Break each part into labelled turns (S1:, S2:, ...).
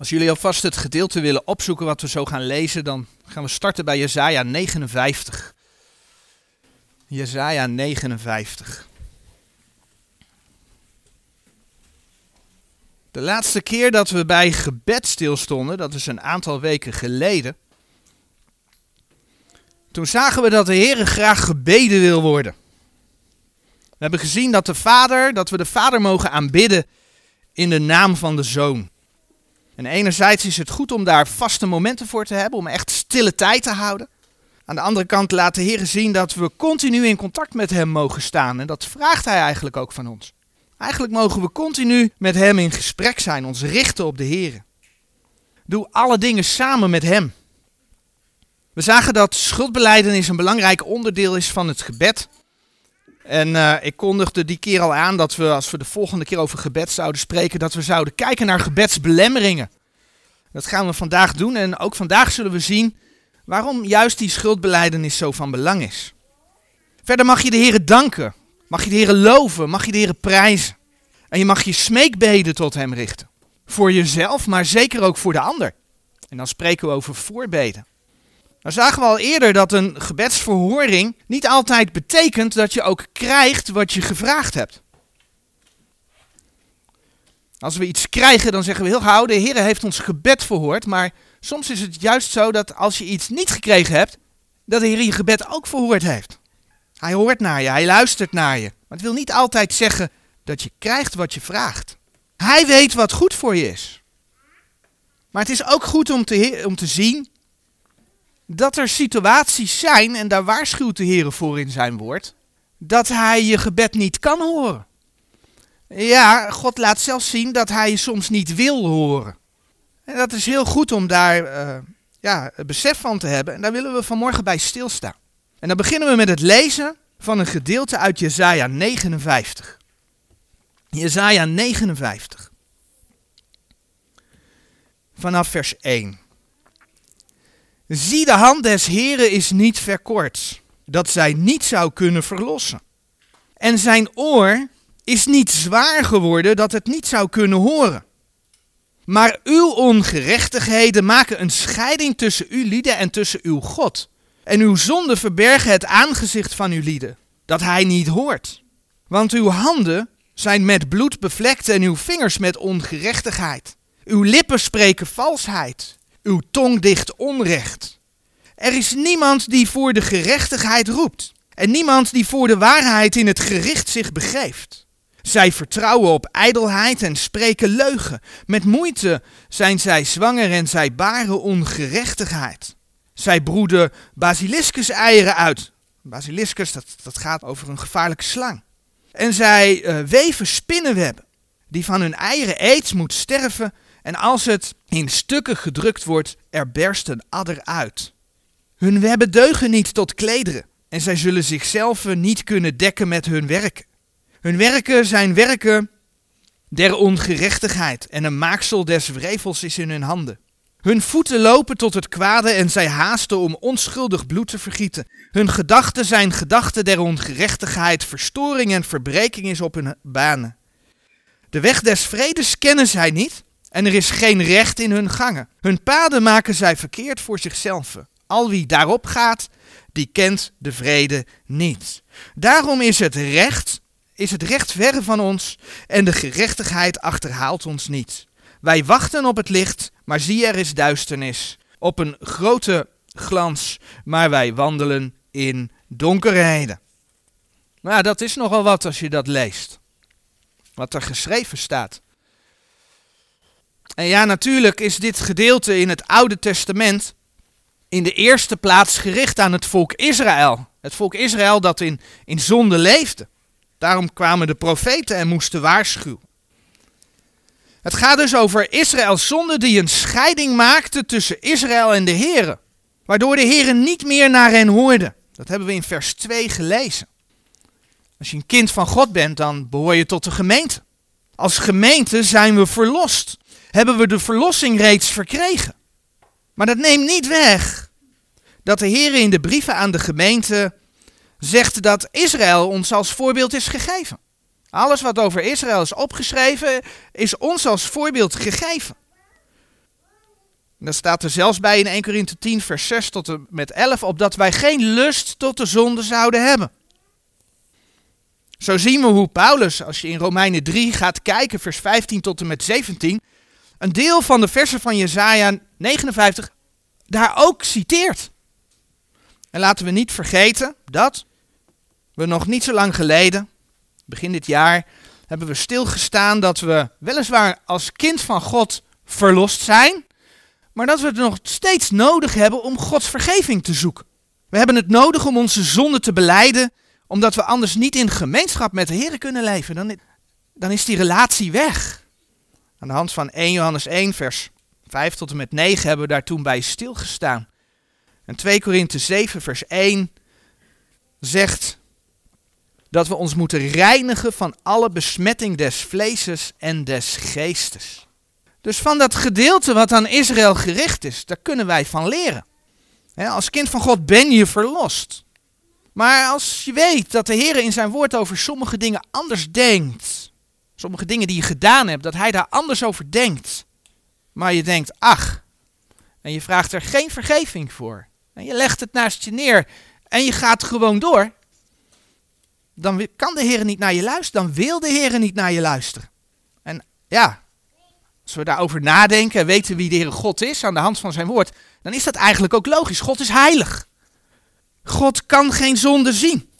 S1: Als jullie alvast het gedeelte willen opzoeken wat we zo gaan lezen, dan gaan we starten bij Jesaja 59. Jesaja 59. De laatste keer dat we bij gebed stilstonden, dat is een aantal weken geleden. Toen zagen we dat de Heer graag gebeden wil worden. We hebben gezien dat de Vader, dat we de Vader mogen aanbidden in de naam van de Zoon. En enerzijds is het goed om daar vaste momenten voor te hebben, om echt stille tijd te houden. Aan de andere kant laat de Heer zien dat we continu in contact met Hem mogen staan. En dat vraagt Hij eigenlijk ook van ons. Eigenlijk mogen we continu met Hem in gesprek zijn, ons richten op de Heer. Doe alle dingen samen met Hem. We zagen dat schuldbeleidenis een belangrijk onderdeel is van het gebed. En uh, ik kondigde die keer al aan dat we, als we de volgende keer over gebed zouden spreken, dat we zouden kijken naar gebedsbelemmeringen. Dat gaan we vandaag doen en ook vandaag zullen we zien waarom juist die schuldbeleidenis zo van belang is. Verder mag je de Heer danken, mag je de Heer loven, mag je de Heer prijzen. En je mag je smeekbeden tot Hem richten. Voor jezelf, maar zeker ook voor de ander. En dan spreken we over voorbeden. Nou zagen we al eerder dat een gebedsverhoring niet altijd betekent dat je ook krijgt wat je gevraagd hebt. Als we iets krijgen, dan zeggen we heel gauw, de Heer heeft ons gebed verhoord. Maar soms is het juist zo dat als je iets niet gekregen hebt, dat de Heer je gebed ook verhoord heeft. Hij hoort naar je, hij luistert naar je. Maar het wil niet altijd zeggen dat je krijgt wat je vraagt. Hij weet wat goed voor je is. Maar het is ook goed om te, om te zien dat er situaties zijn, en daar waarschuwt de Heer voor in zijn woord, dat hij je gebed niet kan horen. Ja, God laat zelfs zien dat hij je soms niet wil horen. En dat is heel goed om daar uh, ja, besef van te hebben. En daar willen we vanmorgen bij stilstaan. En dan beginnen we met het lezen van een gedeelte uit Jesaja 59. Jesaja 59. Vanaf vers 1. Zie de hand des Heren is niet verkort, dat zij niet zou kunnen verlossen. En zijn oor is niet zwaar geworden, dat het niet zou kunnen horen. Maar uw ongerechtigheden maken een scheiding tussen uw lieden en tussen uw God. En uw zonden verbergen het aangezicht van uw lieden, dat hij niet hoort. Want uw handen zijn met bloed bevlekt en uw vingers met ongerechtigheid. Uw lippen spreken valsheid uw tong dicht onrecht. Er is niemand die voor de gerechtigheid roept en niemand die voor de waarheid in het gericht zich begeeft. Zij vertrouwen op ijdelheid en spreken leugen. Met moeite zijn zij zwanger en zij baren ongerechtigheid. Zij broeden basiliscus-eieren uit. Basiliscus, dat, dat gaat over een gevaarlijke slang. En zij uh, weven spinnenwebben. Die van hun eieren eet moet sterven en als het in stukken gedrukt wordt, er berst een adder uit. Hun webben deugen niet tot klederen en zij zullen zichzelf niet kunnen dekken met hun werken. Hun werken zijn werken der ongerechtigheid en een maaksel des wrevels is in hun handen. Hun voeten lopen tot het kwade en zij haasten om onschuldig bloed te vergieten. Hun gedachten zijn gedachten der ongerechtigheid, verstoring en verbreking is op hun banen. De weg des vredes kennen zij niet, en er is geen recht in hun gangen. Hun paden maken zij verkeerd voor zichzelf. Al wie daarop gaat, die kent de vrede niet. Daarom is het recht, is het recht verre van ons en de gerechtigheid achterhaalt ons niet. Wij wachten op het licht, maar zie er is duisternis. Op een grote glans, maar wij wandelen in donkerheden. Nou, dat is nogal wat als je dat leest. Wat er geschreven staat. En ja, natuurlijk is dit gedeelte in het Oude Testament in de eerste plaats gericht aan het volk Israël. Het volk Israël dat in, in zonde leefde. Daarom kwamen de profeten en moesten waarschuwen. Het gaat dus over Israëls zonde die een scheiding maakte tussen Israël en de Here. Waardoor de Here niet meer naar hen hoorde. Dat hebben we in vers 2 gelezen. Als je een kind van God bent, dan behoor je tot de gemeente. Als gemeente zijn we verlost hebben we de verlossing reeds verkregen. Maar dat neemt niet weg dat de Heer in de brieven aan de gemeente zegt dat Israël ons als voorbeeld is gegeven. Alles wat over Israël is opgeschreven, is ons als voorbeeld gegeven. En staat er zelfs bij in 1 Korinthe 10 vers 6 tot en met 11, opdat wij geen lust tot de zonde zouden hebben. Zo zien we hoe Paulus, als je in Romeinen 3 gaat kijken, vers 15 tot en met 17, een deel van de versen van Jesaja 59 daar ook citeert. En laten we niet vergeten dat we nog niet zo lang geleden, begin dit jaar, hebben we stilgestaan dat we weliswaar als kind van God verlost zijn, maar dat we het nog steeds nodig hebben om Gods vergeving te zoeken. We hebben het nodig om onze zonde te beleiden, omdat we anders niet in gemeenschap met de Heer kunnen leven. Dan, dan is die relatie weg. Aan de hand van 1 Johannes 1, vers 5 tot en met 9 hebben we daar toen bij stilgestaan. En 2 Korinthe 7, vers 1 zegt dat we ons moeten reinigen van alle besmetting des vleeses en des geestes. Dus van dat gedeelte wat aan Israël gericht is, daar kunnen wij van leren. als kind van God ben je verlost. Maar als je weet dat de Heer in zijn woord over sommige dingen anders denkt, sommige dingen die je gedaan hebt, dat Hij daar anders over denkt, maar je denkt, ach, en je vraagt er geen vergeving voor, en je legt het naast je neer en je gaat gewoon door, dan kan de Heer niet naar je luisteren, dan wil de Heer niet naar je luisteren. En ja, als we daarover nadenken en weten wie de Heer God is aan de hand van zijn woord, dan is dat eigenlijk ook logisch. God is heilig. God kan geen zonde zien.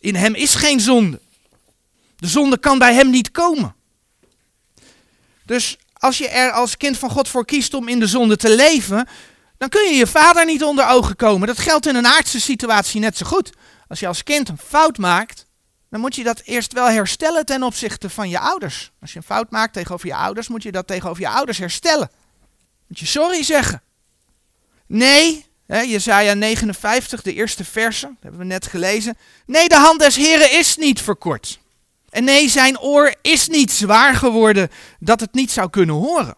S1: In hem is geen zonde. De zonde kan bij hem niet komen. Dus als je er als kind van God voor kiest om in de zonde te leven, dan kun je je vader niet onder ogen komen. Dat geldt in een aardse situatie net zo goed. Als je als kind een fout maakt, dan moet je dat eerst wel herstellen ten opzichte van je ouders. Als je een fout maakt tegenover je ouders, moet je dat tegenover je ouders herstellen. Moet je sorry zeggen. Nee, hè, Jezaja 59, de eerste verse, dat hebben we net gelezen. Nee, de hand des Heren is niet verkort. En nee, zijn oor is niet zwaar geworden dat het niet zou kunnen horen.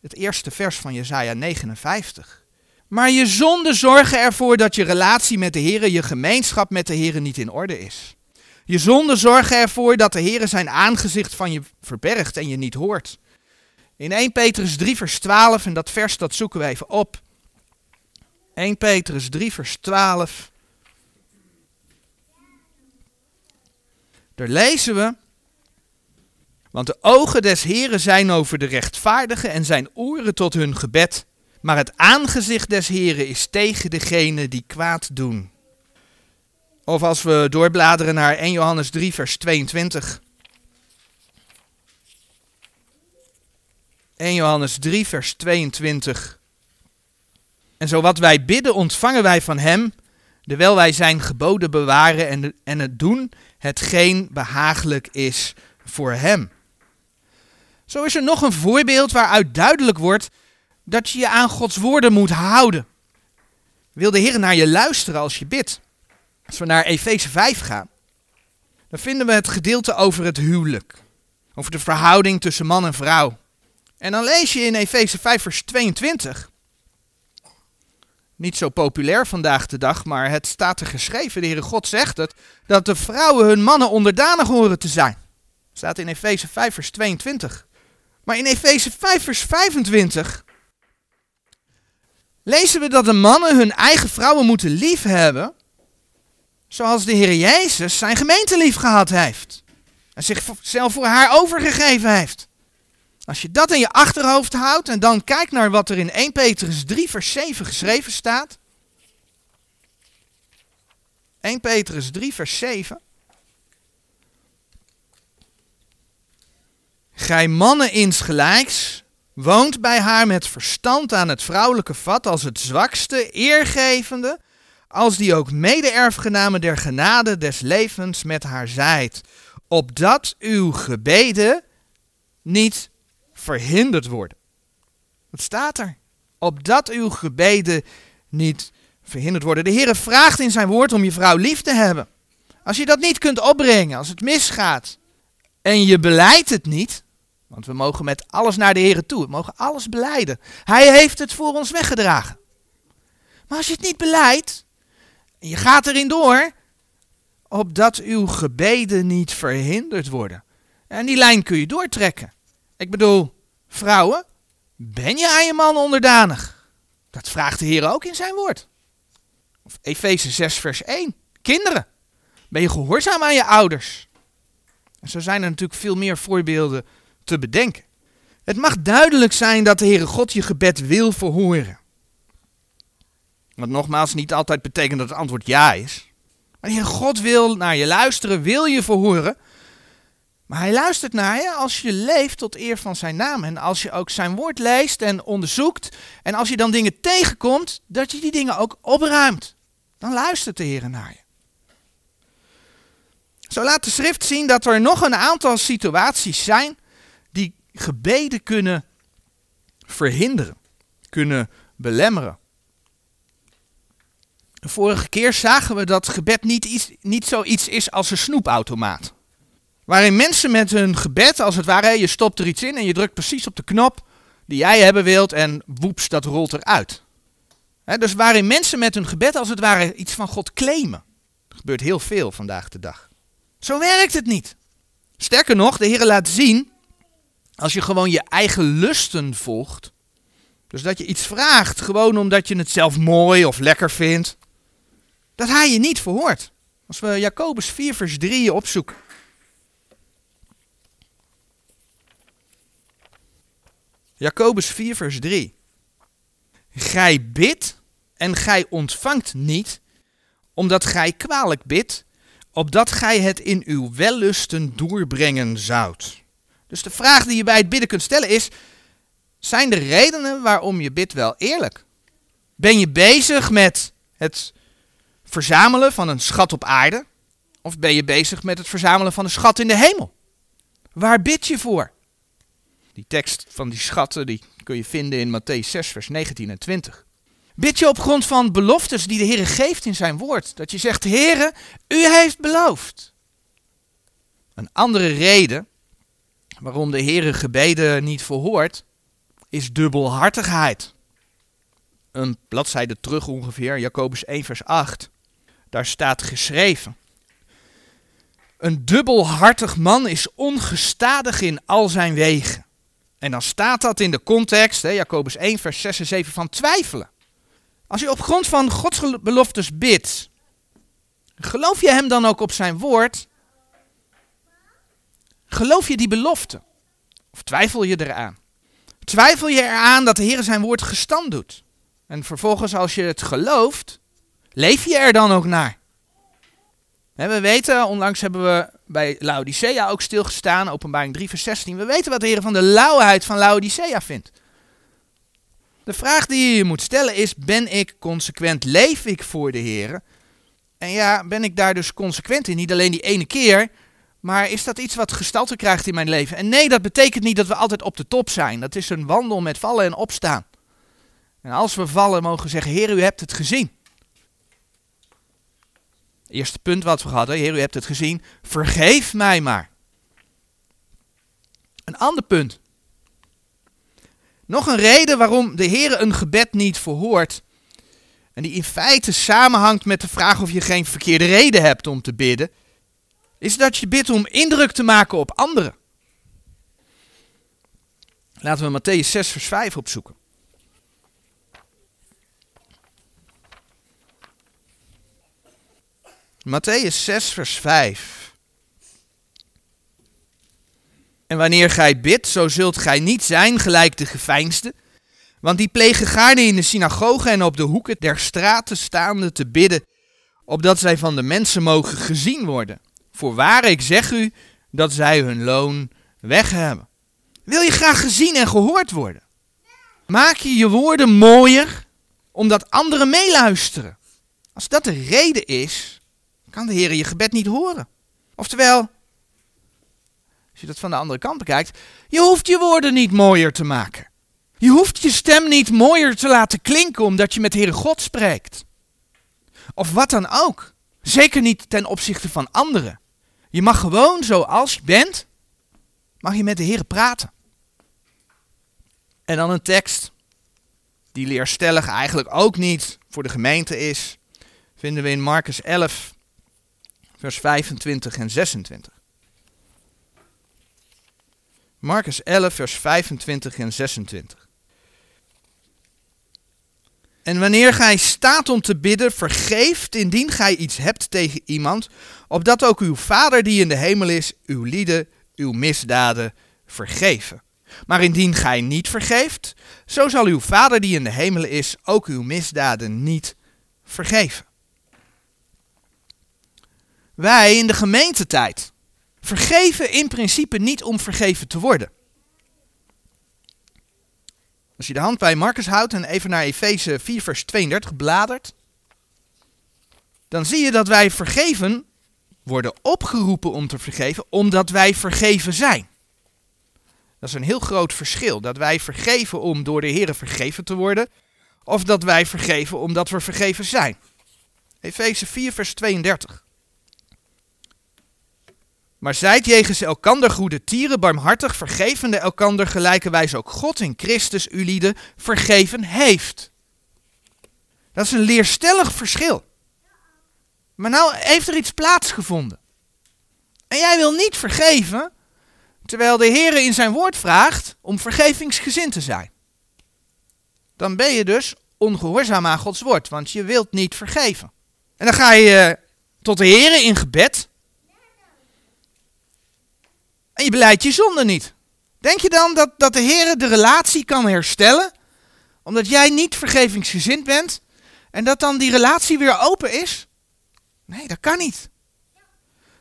S1: Het eerste vers van Jezaja 59. Maar je zonden zorgen ervoor dat je relatie met de Heer, je gemeenschap met de Heer niet in orde is. Je zonden zorgen ervoor dat de Heer zijn aangezicht van je verbergt en je niet hoort. In 1 Petrus 3 vers 12, en dat vers dat zoeken we even op. 1 Petrus 3 vers 12. Daar lezen we. Want de ogen des Heren zijn over de rechtvaardigen en zijn oren tot hun gebed. Maar het aangezicht des Heren is tegen degene die kwaad doen. Of als we doorbladeren naar 1 Johannes 3, vers 22. 1 Johannes 3, vers 22. En zo wat wij bidden, ontvangen wij van Hem, terwijl wij Zijn geboden bewaren en, en het doen, hetgeen behagelijk is voor Hem. Zo is er nog een voorbeeld waaruit duidelijk wordt dat je je aan Gods woorden moet houden. Wil de Heer naar je luisteren als je bidt? Als we naar Efeze 5 gaan, dan vinden we het gedeelte over het huwelijk. Over de verhouding tussen man en vrouw. En dan lees je in Efeze 5 vers 22. Niet zo populair vandaag de dag, maar het staat er geschreven. De Heere God zegt het, dat de vrouwen hun mannen onderdanig horen te zijn. Staat in Efeze 5 vers 22. Maar in Efeze 5 vers 25 lezen we dat de mannen hun eigen vrouwen moeten lief hebben, zoals de Heer Jezus zijn gemeente lief gehad heeft. En zichzelf voor haar overgegeven heeft. Als je dat in je achterhoofd houdt en dan kijkt naar wat er in 1 Petrus 3 vers 7 geschreven staat. 1 Petrus 3 vers 7. Gij mannen insgelijks, woont bij haar met verstand aan het vrouwelijke vat als het zwakste, eergevende, als die ook mede-erfgename der genade des levens met haar zijt, opdat uw gebeden niet verhinderd worden. Wat staat er? Opdat uw gebeden niet verhinderd worden. De Heer vraagt in zijn woord om je vrouw lief te hebben. Als je dat niet kunt opbrengen, als het misgaat en je beleidt het niet, want we mogen met alles naar de Heer toe. We mogen alles beleiden. Hij heeft het voor ons weggedragen. Maar als je het niet beleidt, en je gaat erin door, opdat uw gebeden niet verhinderd worden. En die lijn kun je doortrekken. Ik bedoel, vrouwen, Ben je aan je man onderdanig? Dat vraagt de Heer ook in zijn woord. Efeze 6, vers 1. Kinderen, ben je gehoorzaam aan je ouders? En zo zijn er natuurlijk veel meer voorbeelden te bedenken. Het mag duidelijk zijn dat de Heere God je gebed wil verhoren. Wat nogmaals niet altijd betekent dat het antwoord ja is. Maar de God wil naar je luisteren, wil je verhoren. Maar hij luistert naar je als je leeft tot eer van zijn naam. En als je ook zijn woord leest en onderzoekt. En als je dan dingen tegenkomt, dat je die dingen ook opruimt. Dan luistert de Heer naar je. Zo laat de schrift zien dat er nog een aantal situaties zijn die gebeden kunnen verhinderen, kunnen belemmeren. De vorige keer zagen we dat gebed niet, iets, niet zoiets is als een snoepautomaat. Waarin mensen met hun gebed, als het ware, je stopt er iets in en je drukt precies op de knop die jij hebben wilt en woeps, dat rolt eruit. He, dus waarin mensen met hun gebed, als het ware, iets van God claimen. Dat gebeurt heel veel vandaag de dag. Zo werkt het niet. Sterker nog, de Heer laat zien, als je gewoon je eigen lusten volgt, dus dat je iets vraagt gewoon omdat je het zelf mooi of lekker vindt, dat hij je niet verhoort. Als we Jacobus 4 vers 3 opzoeken. Jacobus 4 vers 3. Gij bidt en gij ontvangt niet, omdat gij kwalijk bidt, opdat gij het in uw wellusten doorbrengen zoudt. Dus de vraag die je bij het bidden kunt stellen is, zijn de redenen waarom je bidt wel eerlijk? Ben je bezig met het verzamelen van een schat op aarde? Of ben je bezig met het verzamelen van een schat in de hemel? Waar bid je voor? Die tekst van die schatten die kun je vinden in Matthäus 6, vers 19 en 20. Bid je op grond van beloftes die de Heer geeft in zijn woord. Dat je zegt, Heere, u heeft beloofd. Een andere reden waarom de Heer gebeden niet verhoort, is dubbelhartigheid. Een bladzijde terug ongeveer, Jacobus 1 vers 8. Daar staat geschreven. Een dubbelhartig man is ongestadig in al zijn wegen. En dan staat dat in de context, hè, Jacobus 1 vers 6 en 7, van twijfelen. Als je op grond van Gods beloftes bidt, geloof je hem dan ook op zijn woord? Geloof je die belofte? Of twijfel je eraan? Twijfel je eraan dat de Heer zijn woord gestand doet? En vervolgens, als je het gelooft, leef je er dan ook naar? We weten, onlangs hebben we bij Laodicea ook stilgestaan, openbaring 3 vers 16. We weten wat de Heer van de lauwheid van Laodicea vindt. De vraag die je je moet stellen is, ben ik consequent? Leef ik voor de Heer? En ja, ben ik daar dus consequent in? Niet alleen die ene keer, maar is dat iets wat gestalte krijgt in mijn leven? En nee, dat betekent niet dat we altijd op de top zijn. Dat is een wandel met vallen en opstaan. En als we vallen, mogen we zeggen, Heer, u hebt het gezien. Eerste punt wat we hadden, Heer, u hebt het gezien, vergeef mij maar. Een ander punt. Nog een reden waarom de Heer een gebed niet verhoort. En die in feite samenhangt met de vraag of je geen verkeerde reden hebt om te bidden. Is dat je bidt om indruk te maken op anderen. Laten we Matthäus 6 vers 5 opzoeken. Matthäus 6 vers 5. En wanneer gij bidt, zo zult gij niet zijn gelijk de geveinsde. Want die plegen gaarne in de synagogen en op de hoeken der straten staande te bidden, opdat zij van de mensen mogen gezien worden. Voorwaar, ik zeg u, dat zij hun loon weg hebben. Wil je graag gezien en gehoord worden? Maak je je woorden mooier, omdat anderen meeluisteren. Als dat de reden is, kan de Heer je gebed niet horen. Oftewel, als je dat van de andere kant bekijkt, je hoeft je woorden niet mooier te maken. Je hoeft je stem niet mooier te laten klinken omdat je met Heere God spreekt. Of wat dan ook. Zeker niet ten opzichte van anderen. Je mag gewoon zoals je bent, mag je met de Heer praten. En dan een tekst die leerstellig eigenlijk ook niet voor de gemeente is, vinden we in Marcus 11, vers 25 en 26. Marcus 11, vers 25 en 26. En wanneer gij staat om te bidden, vergeeft indien gij iets hebt tegen iemand, opdat ook uw Vader die in de hemel is, uw lieden, uw misdaden vergeven. Maar indien gij niet vergeeft, zo zal uw Vader die in de hemel is ook uw misdaden niet vergeven. Wij in de gemeentetijd vergeven in principe niet om vergeven te worden. Als je de hand bij Marcus houdt en even naar Efeze 4 vers 32 bladert, dan zie je dat wij vergeven worden opgeroepen om te vergeven omdat wij vergeven zijn. Dat is een heel groot verschil. Dat wij vergeven om door de Heer vergeven te worden. Of dat wij vergeven omdat we vergeven zijn. Efeze 4, vers 32. Maar zijt jegens elkander goede tieren, barmhartig, vergevende elkander, gelijke wijze ook God in Christus u lieden vergeven heeft. Dat is een leerstellig verschil. Maar nou heeft er iets plaatsgevonden. En jij wil niet vergeven, terwijl de Heer in zijn woord vraagt om vergevingsgezind te zijn. Dan ben je dus ongehoorzaam aan Gods woord, want je wilt niet vergeven. En dan ga je eh, tot de Heer in gebed. En je beleidt je zonde niet. Denk je dan dat, dat de Heer de relatie kan herstellen? Omdat jij niet vergevingsgezind bent? En dat dan die relatie weer open is? Nee, dat kan niet.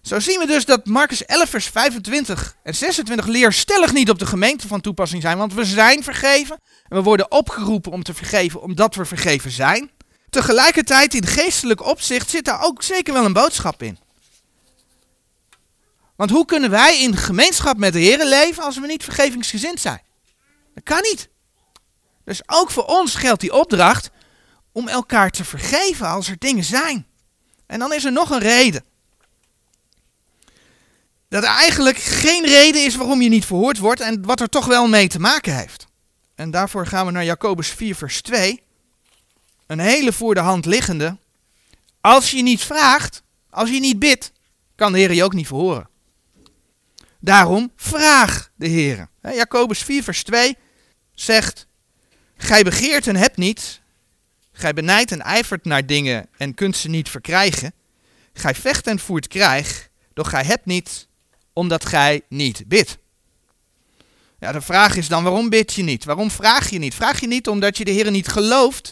S1: Zo zien we dus dat Marcus 11 vers 25 en 26 leerstellig niet op de gemeente van toepassing zijn, want we zijn vergeven en we worden opgeroepen om te vergeven omdat we vergeven zijn. Tegelijkertijd in geestelijk opzicht zit daar ook zeker wel een boodschap in. Want hoe kunnen wij in gemeenschap met de Heer leven als we niet vergevingsgezind zijn? Dat kan niet. Dus ook voor ons geldt die opdracht om elkaar te vergeven als er dingen zijn. En dan is er nog een reden. Dat er eigenlijk geen reden is waarom je niet verhoord wordt en wat er toch wel mee te maken heeft. En daarvoor gaan we naar Jacobus 4, vers 2. Een hele voor de hand liggende. Als je niet vraagt, als je niet bidt, kan de Heer je ook niet verhoren. Daarom vraag de Heer. Jacobus 4, vers 2 zegt: Gij begeert en hebt niet. Gij benijdt en ijvert naar dingen en kunt ze niet verkrijgen. Gij vecht en voert krijg, doch gij hebt niet, omdat gij niet bidt. Ja, de vraag is dan, waarom bid je niet? Waarom vraag je niet? Vraag je niet omdat je de Heer niet gelooft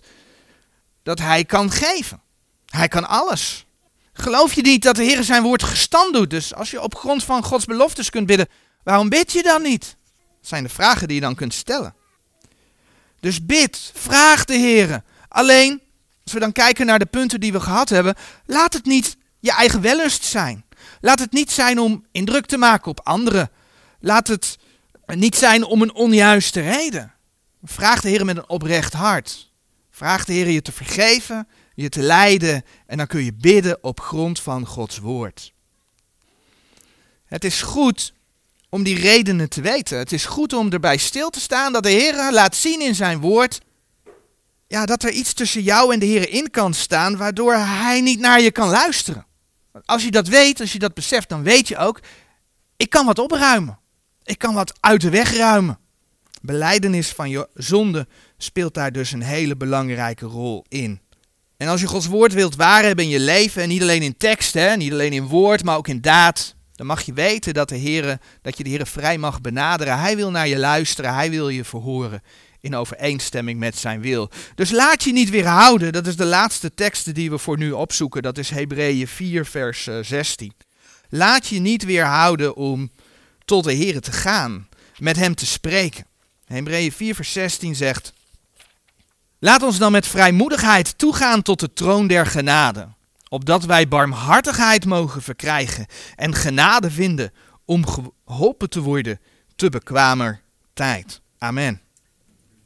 S1: dat Hij kan geven. Hij kan alles. Geloof je niet dat de Heer zijn woord gestand doet? Dus als je op grond van Gods beloftes kunt bidden, waarom bid je dan niet? Dat zijn de vragen die je dan kunt stellen. Dus bid, vraag de Heer. Alleen, als we dan kijken naar de punten die we gehad hebben, laat het niet je eigen wellust zijn. Laat het niet zijn om indruk te maken op anderen. Laat het niet zijn om een onjuiste reden. Vraag de Heer met een oprecht hart. Vraag de Heer je te vergeven, je te leiden en dan kun je bidden op grond van Gods woord. Het is goed om die redenen te weten. Het is goed om erbij stil te staan dat de Heer laat zien in zijn woord ja, dat er iets tussen jou en de Heer in kan staan waardoor Hij niet naar je kan luisteren. Als je dat weet, als je dat beseft, dan weet je ook, ik kan wat opruimen. Ik kan wat uit de weg ruimen. Beleidenis van je zonde speelt daar dus een hele belangrijke rol in. En als je Gods woord wilt waar hebben in je leven, en niet alleen in tekst, hè, niet alleen in woord, maar ook in daad, dan mag je weten dat, de Heere, dat je de Heer vrij mag benaderen. Hij wil naar je luisteren, hij wil je verhoren in overeenstemming met zijn wil. Dus laat je niet weerhouden. Dat is de laatste tekst die we voor nu opzoeken. Dat is Hebreeën 4, vers 16. Eh, laat je niet weerhouden om tot de Heer te gaan, met hem te spreken. Hebreeën 4, vers 16 zegt: Laat ons dan met vrijmoedigheid toegaan tot de troon der genade, opdat wij barmhartigheid mogen verkrijgen en genade vinden om geholpen te worden te bekwamer tijd. Amen.